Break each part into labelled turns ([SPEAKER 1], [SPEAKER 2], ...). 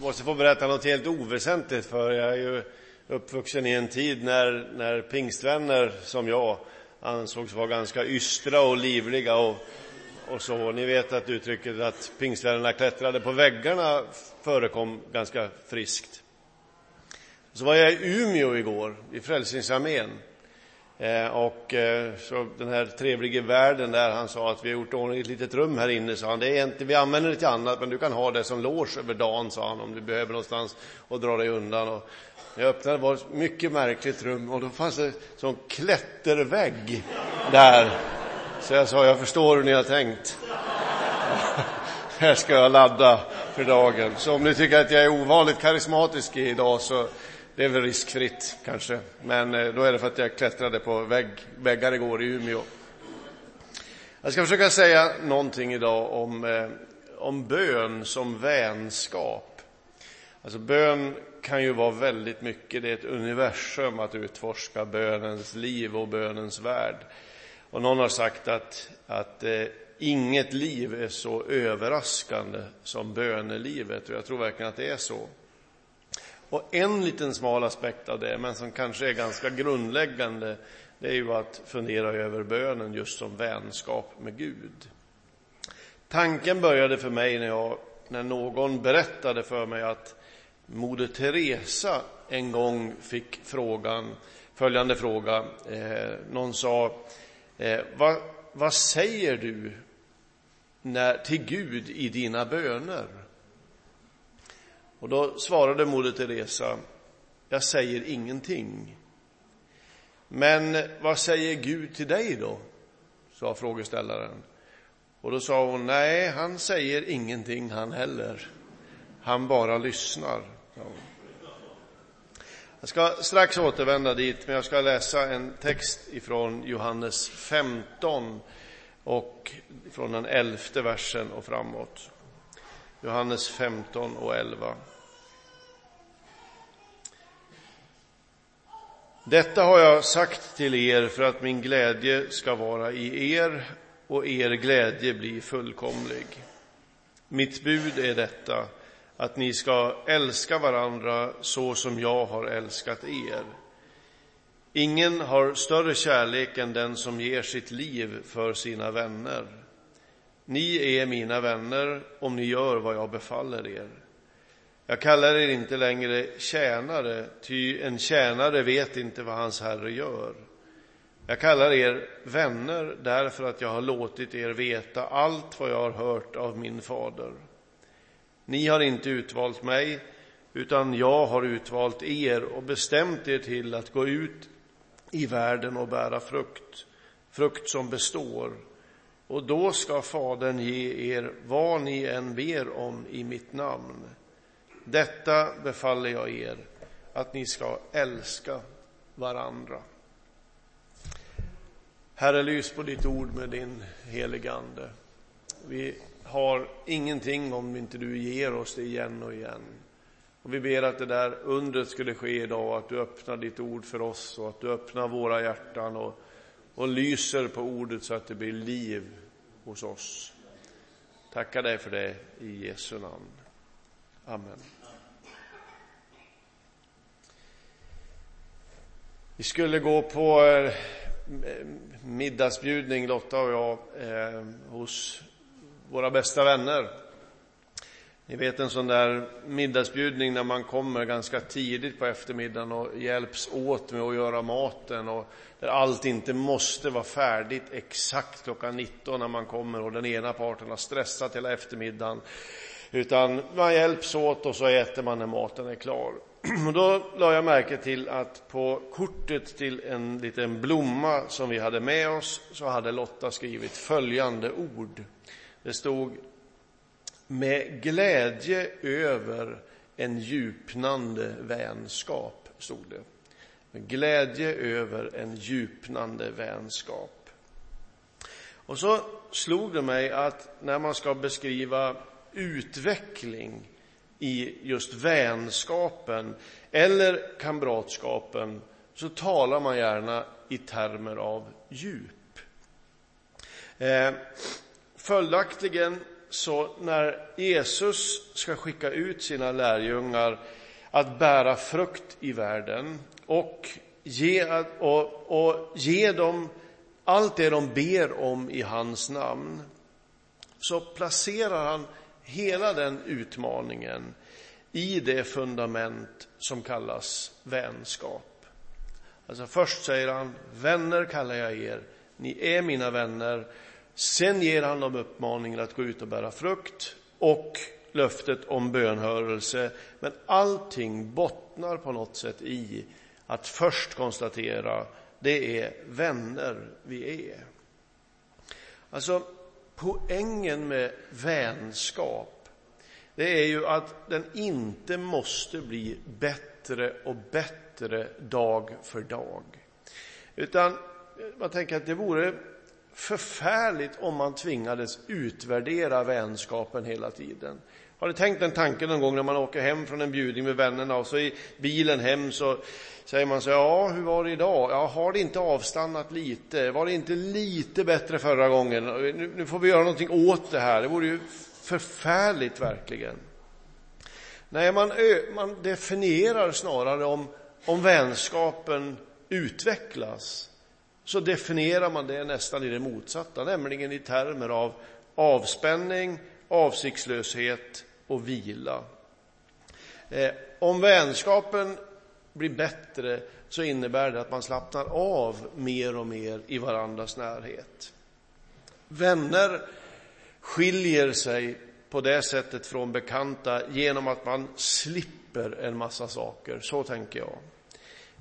[SPEAKER 1] måste få berätta något helt oväsentligt för jag är ju uppvuxen i en tid när, när pingstvänner som jag ansågs vara ganska ystra och livliga och, och så. Ni vet att uttrycket att pingstvännerna klättrade på väggarna förekom ganska friskt. Så var jag i Umeå igår, i Frälsningsarmén. Eh, och eh, så den här trevlige värden där, han sa att vi har gjort ordning ett litet rum här inne, sa han. Det är inte, vi använder det till annat, men du kan ha det som loge över dagen, sa han, om du behöver någonstans och dra dig undan. Och jag öppnade, det var ett mycket märkligt rum och då fanns det en sån klättervägg där. Så jag sa, jag förstår hur ni har tänkt. här ska jag ladda för dagen. Så om ni tycker att jag är ovanligt karismatisk idag så det är väl riskfritt kanske, men eh, då är det för att jag klättrade på vägg, väggar igår i Umeå. Jag ska försöka säga någonting idag om, eh, om bön som vänskap. Alltså bön kan ju vara väldigt mycket, det är ett universum att utforska bönens liv och bönens värld. Och någon har sagt att, att eh, inget liv är så överraskande som bönelivet och jag tror verkligen att det är så. Och en liten smal aspekt av det, men som kanske är ganska grundläggande, det är ju att fundera över bönen just som vänskap med Gud. Tanken började för mig när, jag, när någon berättade för mig att Moder Teresa en gång fick frågan, följande fråga. Eh, någon sa, eh, vad, vad säger du när, till Gud i dina böner? Och då svarade Moder Teresa, jag säger ingenting. Men vad säger Gud till dig då? sa frågeställaren. Och då sa hon, nej, han säger ingenting han heller. Han bara lyssnar. Jag ska strax återvända dit, men jag ska läsa en text ifrån Johannes 15 och från den elfte versen och framåt. Johannes 15 och 11. Detta har jag sagt till er för att min glädje ska vara i er och er glädje bli fullkomlig. Mitt bud är detta, att ni ska älska varandra så som jag har älskat er. Ingen har större kärlek än den som ger sitt liv för sina vänner. Ni är mina vänner om ni gör vad jag befaller er. Jag kallar er inte längre tjänare, ty en tjänare vet inte vad hans herre gör. Jag kallar er vänner därför att jag har låtit er veta allt vad jag har hört av min fader. Ni har inte utvalt mig, utan jag har utvalt er och bestämt er till att gå ut i världen och bära frukt, frukt som består. Och då ska Fadern ge er vad ni än ber om i mitt namn. Detta befaller jag er, att ni ska älska varandra. Herre, lys på ditt ord med din helige Ande. Vi har ingenting om inte du ger oss det igen och igen. Och vi ber att det där undret skulle ske idag, att du öppnar ditt ord för oss och att du öppnar våra hjärtan och, och lyser på ordet så att det blir liv hos oss. Tackar dig för det i Jesu namn. Amen. Vi skulle gå på eh, middagsbjudning, Lotta och jag, eh, hos våra bästa vänner. Ni vet en sån där middagsbjudning när man kommer ganska tidigt på eftermiddagen och hjälps åt med att göra maten och där allt inte måste vara färdigt exakt klockan 19 när man kommer och den ena parten har stressat hela eftermiddagen. Utan man hjälps åt och så äter man när maten är klar. Och då la jag märke till att på kortet till en liten blomma som vi hade med oss så hade Lotta skrivit följande ord. Det stod med glädje över en djupnande vänskap, stod det. Med glädje över en djupnande vänskap. Och så slog det mig att när man ska beskriva utveckling i just vänskapen eller kamratskapen så talar man gärna i termer av djup. Eh, följaktligen så när Jesus ska skicka ut sina lärjungar att bära frukt i världen och ge, och, och ge dem allt det de ber om i hans namn, så placerar han hela den utmaningen i det fundament som kallas vänskap. Alltså först säger han, vänner kallar jag er, ni är mina vänner. Sen ger han dem uppmaningen att gå ut och bära frukt och löftet om bönhörelse. Men allting bottnar på något sätt i att först konstatera, det är vänner vi är. Alltså, poängen med vänskap, det är ju att den inte måste bli bättre och bättre dag för dag. Utan man tänker att det vore förfärligt om man tvingades utvärdera vänskapen hela tiden. Har ni tänkt den tanken någon gång när man åker hem från en bjudning med vännerna och så i bilen hem så säger man så ja, hur var det idag? Ja, har det inte avstannat lite? Var det inte lite bättre förra gången? Nu, nu får vi göra någonting åt det här. Det vore ju förfärligt verkligen. Nej, man, man definierar snarare om, om vänskapen utvecklas så definierar man det nästan i det motsatta, nämligen i termer av avspänning, avsiktslöshet och vila. Eh, om vänskapen blir bättre så innebär det att man slappnar av mer och mer i varandras närhet. Vänner skiljer sig på det sättet från bekanta genom att man slipper en massa saker, så tänker jag.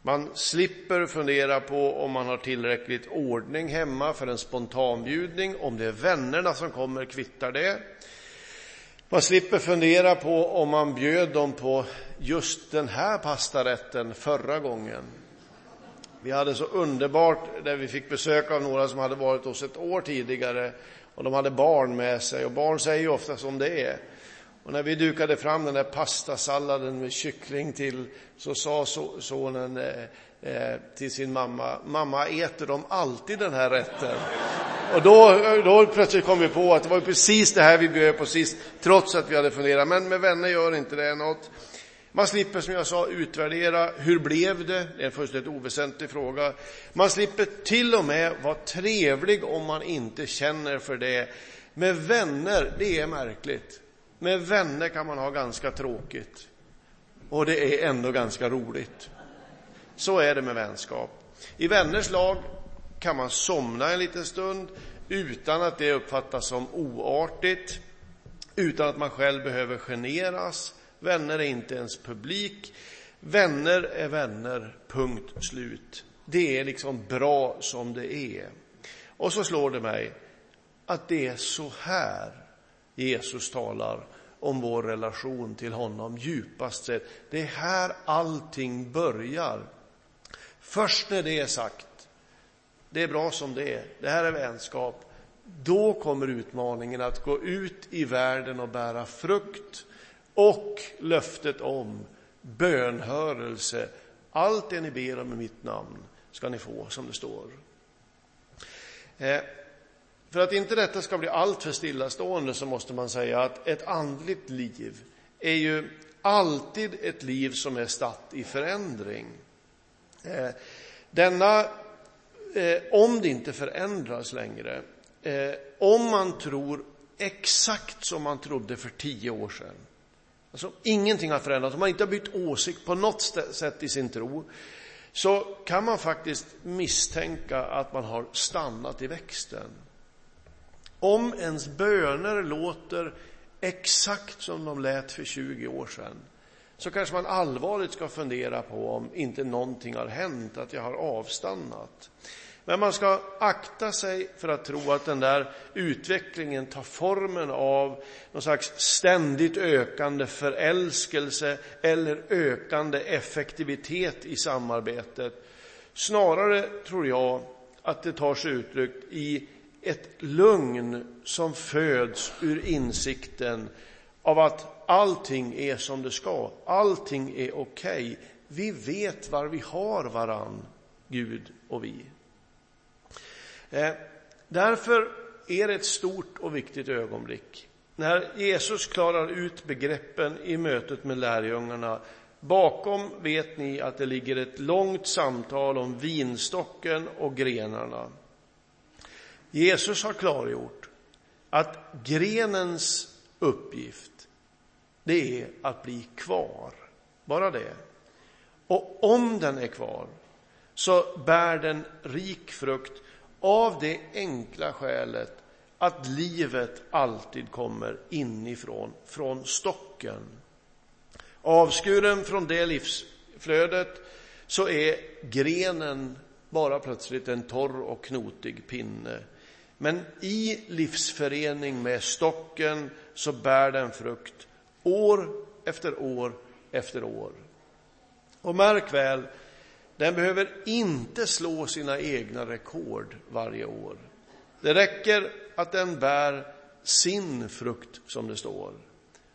[SPEAKER 1] Man slipper fundera på om man har tillräckligt ordning hemma för en spontanbjudning, om det är vännerna som kommer kvittar det. Man slipper fundera på om man bjöd dem på just den här pastarätten förra gången. Vi hade så underbart där vi fick besök av några som hade varit hos ett år tidigare och de hade barn med sig och barn säger ju ofta som det är. Och när vi dukade fram den där pastasalladen med kyckling till så sa sonen eh, eh, till sin mamma, mamma äter de alltid den här rätten? Och då, då plötsligt kom vi på att det var precis det här vi bjöd på sist, trots att vi hade funderat. Men med vänner gör inte det något. Man slipper, som jag sa, utvärdera. Hur blev det? Det är en fullständigt oväsentlig fråga. Man slipper till och med vara trevlig om man inte känner för det. Med vänner, det är märkligt. Med vänner kan man ha ganska tråkigt. Och det är ändå ganska roligt. Så är det med vänskap. I vänners lag kan man somna en liten stund utan att det uppfattas som oartigt, utan att man själv behöver generas. Vänner är inte ens publik. Vänner är vänner, punkt slut. Det är liksom bra som det är. Och så slår det mig att det är så här Jesus talar om vår relation till honom djupast sett. Det är här allting börjar. Först när det är sagt, det är bra som det är, det här är vänskap, då kommer utmaningen att gå ut i världen och bära frukt och löftet om bönhörelse. Allt det ni ber om i mitt namn ska ni få, som det står. Eh, för att inte detta ska bli alltför stillastående så måste man säga att ett andligt liv är ju alltid ett liv som är statt i förändring. Eh, denna, eh, om det inte förändras längre, eh, om man tror exakt som man trodde för tio år sedan, alltså ingenting har förändrats, om man inte har bytt åsikt på något sätt i sin tro, så kan man faktiskt misstänka att man har stannat i växten. Om ens böner låter exakt som de lät för 20 år sedan, så kanske man allvarligt ska fundera på om inte någonting har hänt, att jag har avstannat. Men man ska akta sig för att tro att den där utvecklingen tar formen av någon slags ständigt ökande förälskelse eller ökande effektivitet i samarbetet. Snarare tror jag att det tar sig uttryck i ett lugn som föds ur insikten av att allting är som det ska, allting är okej. Okay. Vi vet var vi har varann, Gud och vi. Eh, därför är det ett stort och viktigt ögonblick när Jesus klarar ut begreppen i mötet med lärjungarna, bakom vet ni att det ligger ett långt samtal om vinstocken och grenarna. Jesus har klargjort att grenens uppgift, det är att bli kvar. Bara det. Och om den är kvar så bär den rik frukt av det enkla skälet att livet alltid kommer inifrån, från stocken. Avskuren från det livsflödet så är grenen bara plötsligt en torr och knotig pinne. Men i livsförening med stocken så bär den frukt år efter år efter år. Och märk väl, den behöver inte slå sina egna rekord varje år. Det räcker att den bär sin frukt, som det står.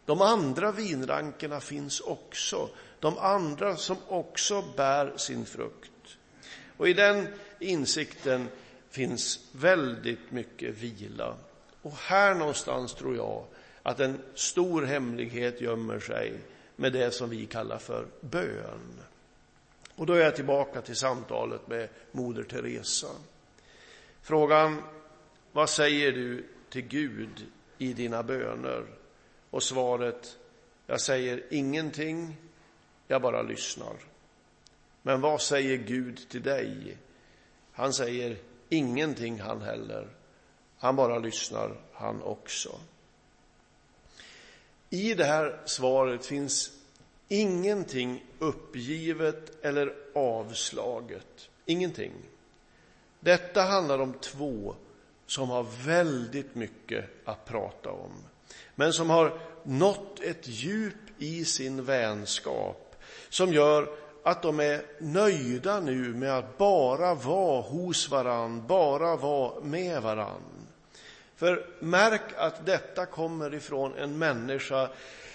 [SPEAKER 1] De andra vinrankerna finns också, de andra som också bär sin frukt. Och i den insikten finns väldigt mycket vila. Och här någonstans tror jag att en stor hemlighet gömmer sig med det som vi kallar för bön. Och då är jag tillbaka till samtalet med Moder Teresa. Frågan, vad säger du till Gud i dina böner? Och svaret, jag säger ingenting, jag bara lyssnar. Men vad säger Gud till dig? Han säger ingenting han heller. Han bara lyssnar han också. I det här svaret finns ingenting uppgivet eller avslaget. Ingenting. Detta handlar om två som har väldigt mycket att prata om, men som har nått ett djup i sin vänskap som gör att de är nöjda nu med att bara vara hos varann, bara vara med varann. För märk att detta kommer ifrån en människa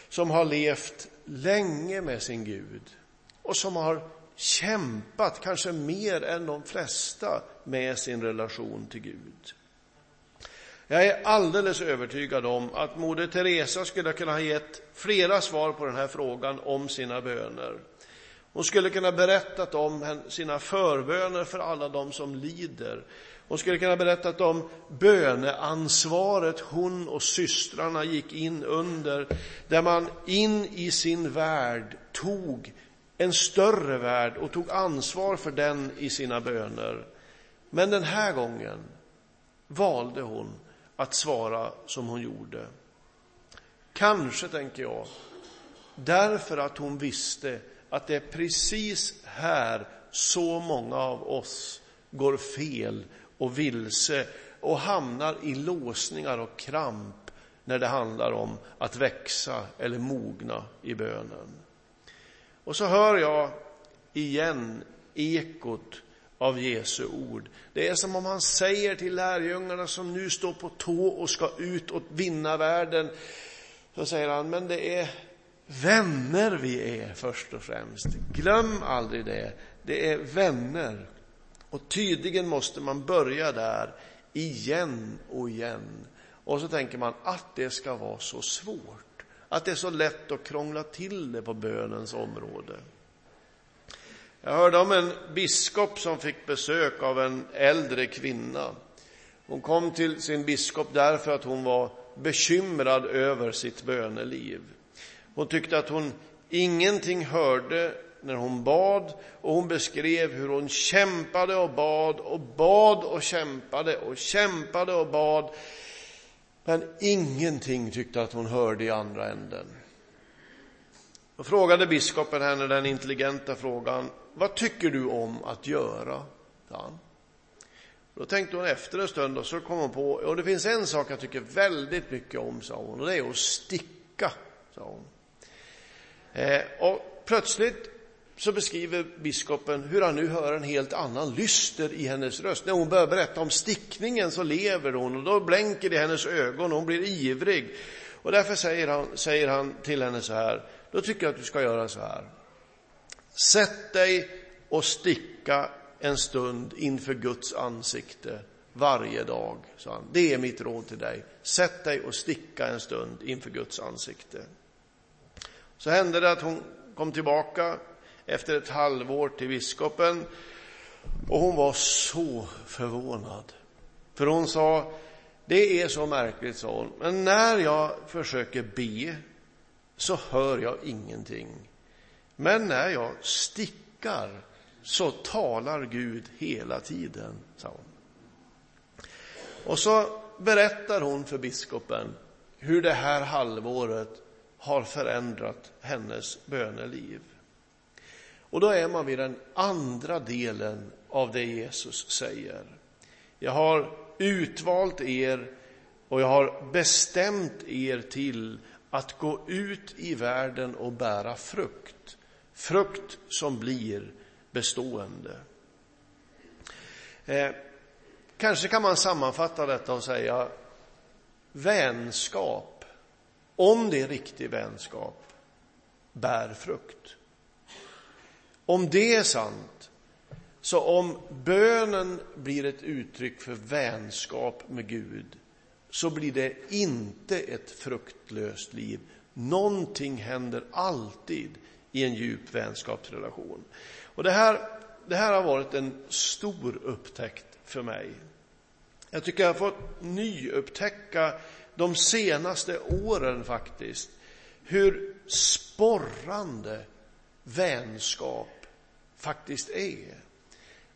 [SPEAKER 1] som har levt länge med sin Gud och som har kämpat, kanske mer än de flesta, med sin relation till Gud. Jag är alldeles övertygad om att Moder Teresa skulle kunna ha gett flera svar på den här frågan om sina böner. Hon skulle kunna berättat om sina förböner för alla de som lider. Hon skulle kunna berättat om böneansvaret hon och systrarna gick in under, där man in i sin värld tog en större värld och tog ansvar för den i sina böner. Men den här gången valde hon att svara som hon gjorde. Kanske, tänker jag, därför att hon visste att det är precis här så många av oss går fel och vilse och hamnar i låsningar och kramp när det handlar om att växa eller mogna i bönen. Och så hör jag igen ekot av Jesu ord. Det är som om han säger till lärjungarna som nu står på tå och ska ut och vinna världen. Så säger han, men det är vänner vi är först och främst. Glöm aldrig det. Det är vänner. Och tydligen måste man börja där igen och igen. Och så tänker man att det ska vara så svårt. Att det är så lätt att krångla till det på bönens område. Jag hörde om en biskop som fick besök av en äldre kvinna. Hon kom till sin biskop därför att hon var bekymrad över sitt böneliv. Hon tyckte att hon ingenting hörde när hon bad och hon beskrev hur hon kämpade och bad och bad och kämpade och kämpade och bad. Men ingenting tyckte att hon hörde i andra änden. Då frågade biskopen henne den intelligenta frågan, vad tycker du om att göra? Då tänkte hon efter en stund och så kom hon på, och det finns en sak jag tycker väldigt mycket om, sa hon, och det är att sticka, sa hon. Eh, och plötsligt så beskriver biskopen hur han nu hör en helt annan lyster i hennes röst. När hon börjar berätta om stickningen så lever hon och då blänker det i hennes ögon och hon blir ivrig. Och därför säger han, säger han till henne så här, då tycker jag att du ska göra så här. Sätt dig och sticka en stund inför Guds ansikte varje dag, sa han. Det är mitt råd till dig. Sätt dig och sticka en stund inför Guds ansikte. Så hände det att hon kom tillbaka efter ett halvår till biskopen och hon var så förvånad. För hon sa, det är så märkligt, sa hon, men när jag försöker be så hör jag ingenting. Men när jag stickar så talar Gud hela tiden, sa hon. Och så berättar hon för biskopen hur det här halvåret har förändrat hennes böneliv. Och då är man vid den andra delen av det Jesus säger. Jag har utvalt er och jag har bestämt er till att gå ut i världen och bära frukt. Frukt som blir bestående. Eh, kanske kan man sammanfatta detta och säga vänskap, om det är riktig vänskap, bär frukt. Om det är sant, så om bönen blir ett uttryck för vänskap med Gud, så blir det inte ett fruktlöst liv. Någonting händer alltid i en djup vänskapsrelation. Och det här, det här har varit en stor upptäckt för mig. Jag tycker jag har fått nyupptäcka de senaste åren faktiskt, hur sporrande vänskap faktiskt är.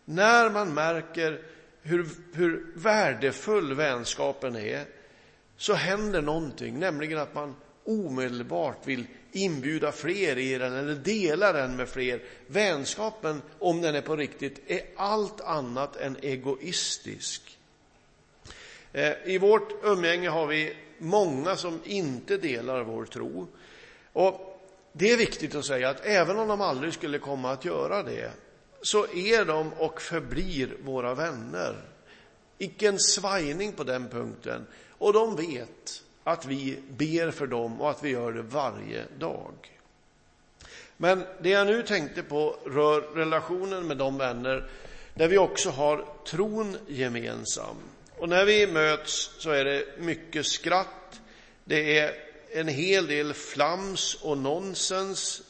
[SPEAKER 1] När man märker hur, hur värdefull vänskapen är, så händer någonting, nämligen att man omedelbart vill inbjuda fler i den eller dela den med fler. Vänskapen, om den är på riktigt, är allt annat än egoistisk. Eh, I vårt umgänge har vi många som inte delar vår tro. Och det är viktigt att säga att även om de aldrig skulle komma att göra det, så är de och förblir våra vänner. Icke en svajning på den punkten. Och de vet att vi ber för dem och att vi gör det varje dag. Men det jag nu tänkte på rör relationen med de vänner där vi också har tron gemensam. Och när vi möts så är det mycket skratt, det är en hel del flams och nonsens.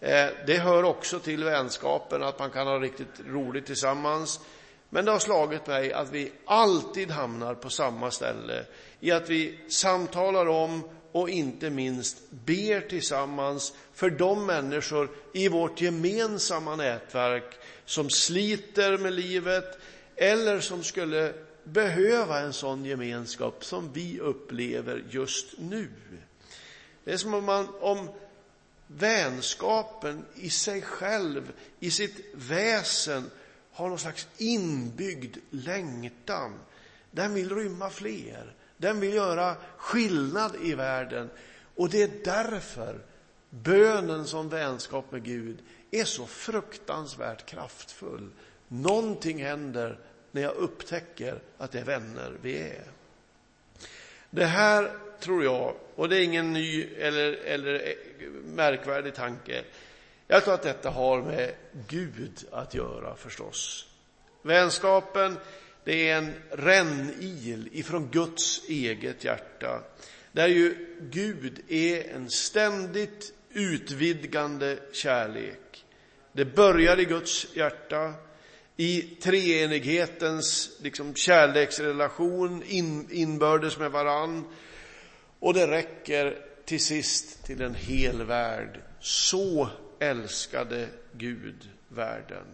[SPEAKER 1] Eh, det hör också till vänskapen att man kan ha riktigt roligt tillsammans. Men det har slagit mig att vi alltid hamnar på samma ställe i att vi samtalar om och inte minst ber tillsammans för de människor i vårt gemensamma nätverk som sliter med livet eller som skulle behöva en sån gemenskap som vi upplever just nu. Det är som om, man, om vänskapen i sig själv, i sitt väsen, har någon slags inbyggd längtan. Den vill rymma fler. Den vill göra skillnad i världen. Och det är därför bönen som vänskap med Gud är så fruktansvärt kraftfull. Någonting händer när jag upptäcker att det är vänner vi är. Det här tror jag, och det är ingen ny eller, eller eh, märkvärdig tanke, jag tror att detta har med Gud att göra förstås. Vänskapen, det är en rännil ifrån Guds eget hjärta, där ju Gud är en ständigt utvidgande kärlek. Det börjar i Guds hjärta, i treenighetens liksom, kärleksrelation in, inbördes med varann. Och det räcker till sist till en hel värld. Så älskade Gud världen.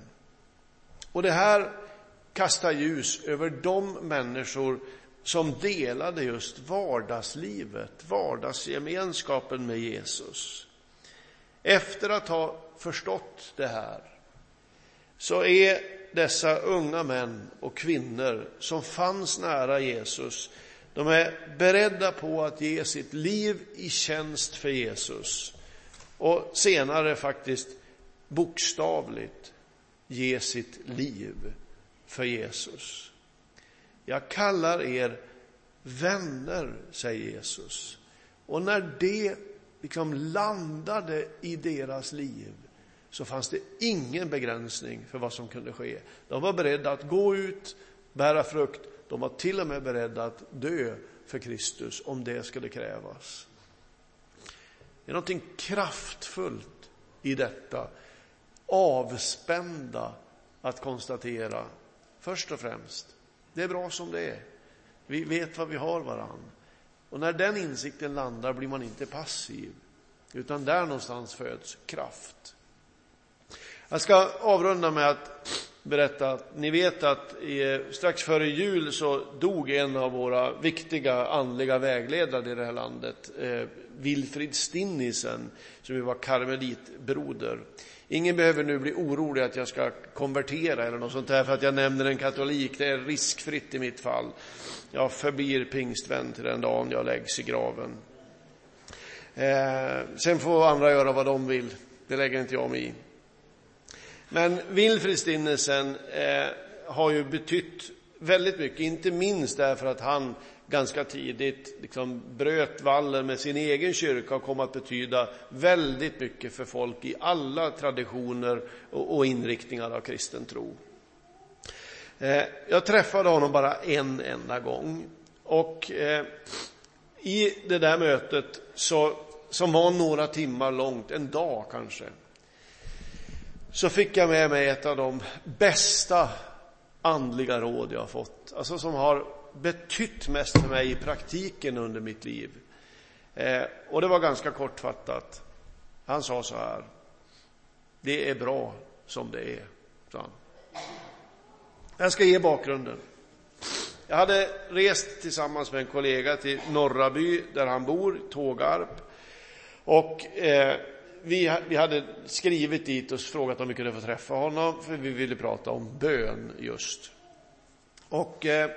[SPEAKER 1] Och det här kastar ljus över de människor som delade just vardagslivet, vardagsgemenskapen med Jesus. Efter att ha förstått det här så är dessa unga män och kvinnor som fanns nära Jesus, de är beredda på att ge sitt liv i tjänst för Jesus och senare faktiskt bokstavligt ge sitt liv för Jesus. Jag kallar er vänner, säger Jesus. Och när det liksom landade i deras liv så fanns det ingen begränsning för vad som kunde ske. De var beredda att gå ut, bära frukt, De var till och med beredda att dö för Kristus om det skulle krävas. Det är någonting kraftfullt i detta, avspända att konstatera, först och främst, det är bra som det är. Vi vet vad vi har varann. Och när den insikten landar blir man inte passiv, utan där någonstans föds kraft. Jag ska avrunda med att berätta att ni vet att strax före jul så dog en av våra viktiga andliga vägledare i det här landet, eh, Wilfrid Stinnisen, som ju var karmelitbroder. Ingen behöver nu bli orolig att jag ska konvertera eller något sånt där för att jag nämner en katolik. Det är riskfritt i mitt fall. Jag förblir pingstvän till den dagen jag läggs i graven. Eh, sen får andra göra vad de vill. Det lägger inte jag mig i. Men Wilfrid eh, har ju betytt väldigt mycket, inte minst därför att han ganska tidigt liksom bröt vallen med sin egen kyrka och kom att betyda väldigt mycket för folk i alla traditioner och, och inriktningar av kristen tro. Eh, jag träffade honom bara en enda gång och eh, i det där mötet, så, som var några timmar långt, en dag kanske, så fick jag med mig ett av de bästa andliga råd jag har fått, alltså som har betytt mest för mig i praktiken under mitt liv. Eh, och det var ganska kortfattat. Han sa så här. Det är bra som det är, sa han. Jag ska ge bakgrunden. Jag hade rest tillsammans med en kollega till Norraby, där han bor, Tågarp. Och eh, vi, vi hade skrivit dit och frågat om vi kunde få träffa honom, för vi ville prata om bön just. Och eh,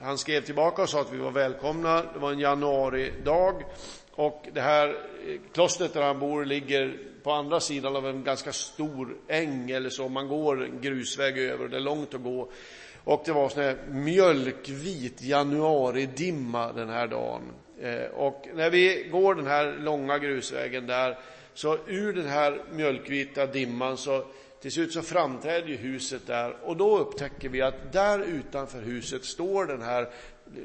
[SPEAKER 1] han skrev tillbaka och sa att vi var välkomna. Det var en januaridag och det här eh, klostret där han bor ligger på andra sidan av en ganska stor äng eller så. Man går en grusväg över och det är långt att gå. Och det var sån här mjölkvit januaridimma den här dagen. Eh, och när vi går den här långa grusvägen där, så ur den här mjölkvita dimman så till slut så framträder ju huset där och då upptäcker vi att där utanför huset står den här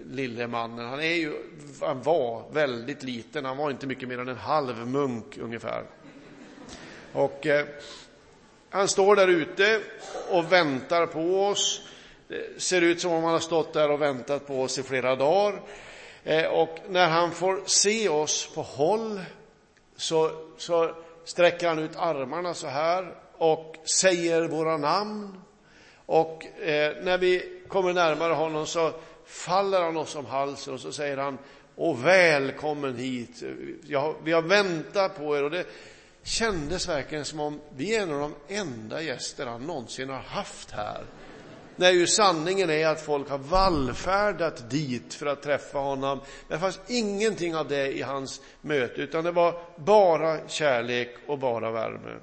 [SPEAKER 1] lille mannen. Han, är ju, han var väldigt liten, han var inte mycket mer än en halv munk ungefär. Och eh, han står där ute och väntar på oss. Det ser ut som om han har stått där och väntat på oss i flera dagar. Eh, och när han får se oss på håll så, så sträcker han ut armarna så här och säger våra namn. Och eh, när vi kommer närmare honom så faller han oss om halsen och så säger han och välkommen hit. Jag, vi har väntat på er och det kändes verkligen som om vi är en av de enda gäster han någonsin har haft här. När ju sanningen är att folk har vallfärdat dit för att träffa honom. Men det fanns ingenting av det i hans möte, utan det var bara kärlek och bara värme.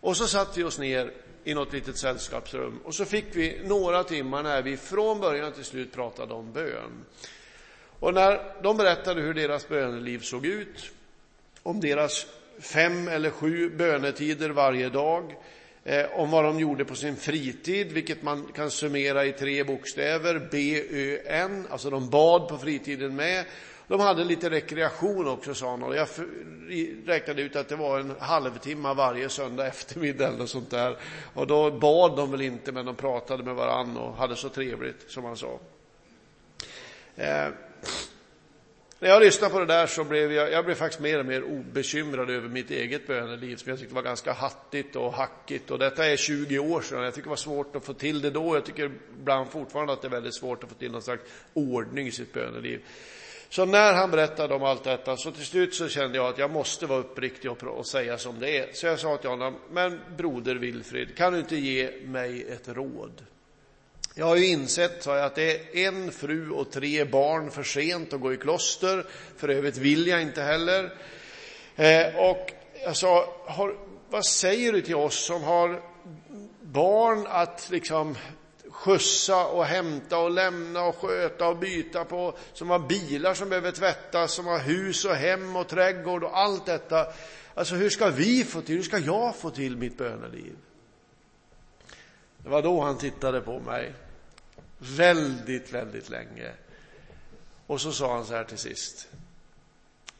[SPEAKER 1] Och så satte vi oss ner i något litet sällskapsrum och så fick vi några timmar när vi från början till slut pratade om bön. Och när de berättade hur deras böneliv såg ut, om deras fem eller sju bönetider varje dag, Eh, om vad de gjorde på sin fritid, vilket man kan summera i tre bokstäver, B-Ö-N, alltså de bad på fritiden med, de hade lite rekreation också, sa han. Och jag räknade ut att det var en halvtimme varje söndag eftermiddag eller sånt där. Och då bad de väl inte, men de pratade med varann och hade så trevligt, som han sa. Eh, när jag lyssnade på det där så blev jag, jag blev faktiskt mer och mer obekymrad över mitt eget böneliv som jag tyckte var ganska hattigt och hackigt. Och detta är 20 år sedan. Jag tycker det var svårt att få till det då. Jag tycker ibland fortfarande att det är väldigt svårt att få till någon slags ordning i sitt böneliv. Så när han berättade om allt detta, så till slut så kände jag att jag måste vara uppriktig och, och säga som det är. Så jag sa till honom, men broder Wilfrid, kan du inte ge mig ett råd? Jag har ju insett, sa jag, att det är en fru och tre barn för sent att gå i kloster. För övrigt vill jag inte heller. Eh, och jag sa, har, vad säger du till oss som har barn att liksom skjutsa och hämta och lämna och sköta och byta på, som har bilar som behöver tvättas, som har hus och hem och trädgård och allt detta. Alltså hur ska vi få till, hur ska jag få till mitt böneliv? Det var då han tittade på mig väldigt, väldigt länge. Och så sa han så här till sist.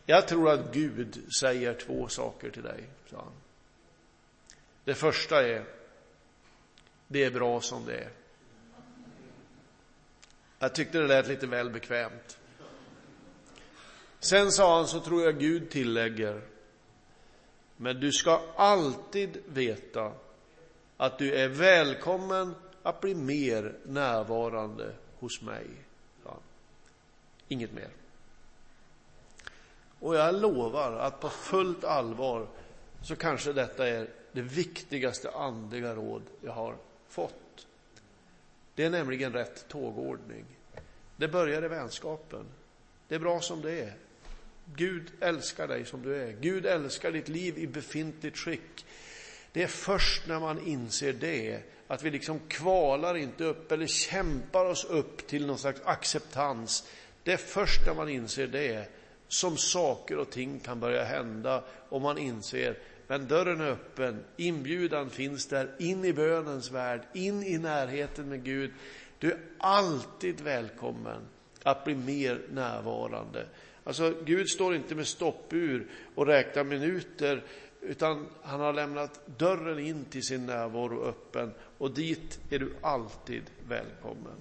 [SPEAKER 1] Jag tror att Gud säger två saker till dig, sa han. Det första är, det är bra som det är. Jag tyckte det lät lite väl bekvämt. Sen sa han, så tror jag Gud tillägger, men du ska alltid veta att du är välkommen att bli mer närvarande hos mig. Ja. Inget mer. Och jag lovar att på fullt allvar så kanske detta är det viktigaste andliga råd jag har fått. Det är nämligen rätt tågordning. Det börjar i vänskapen. Det är bra som det är. Gud älskar dig som du är. Gud älskar ditt liv i befintligt skick. Det är först när man inser det, att vi liksom kvalar inte upp eller kämpar oss upp till någon slags acceptans. Det är först när man inser det som saker och ting kan börja hända och man inser men dörren är öppen, inbjudan finns där, in i bönens värld, in i närheten med Gud. Du är alltid välkommen att bli mer närvarande. Alltså, Gud står inte med stoppur och räknar minuter, utan han har lämnat dörren in till sin närvaro öppen och dit är du alltid välkommen.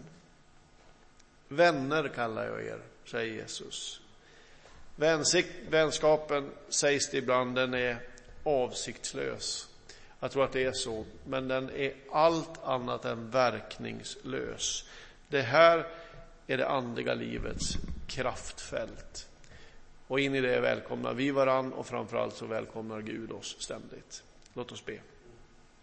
[SPEAKER 1] Vänner kallar jag er, säger Jesus. Vänskapen sägs det ibland, den är avsiktslös. Jag tror att det är så, men den är allt annat än verkningslös. Det här är det andliga livets kraftfält. Och in i det välkomnar vi varann och framförallt så välkomnar Gud oss ständigt. Låt oss be.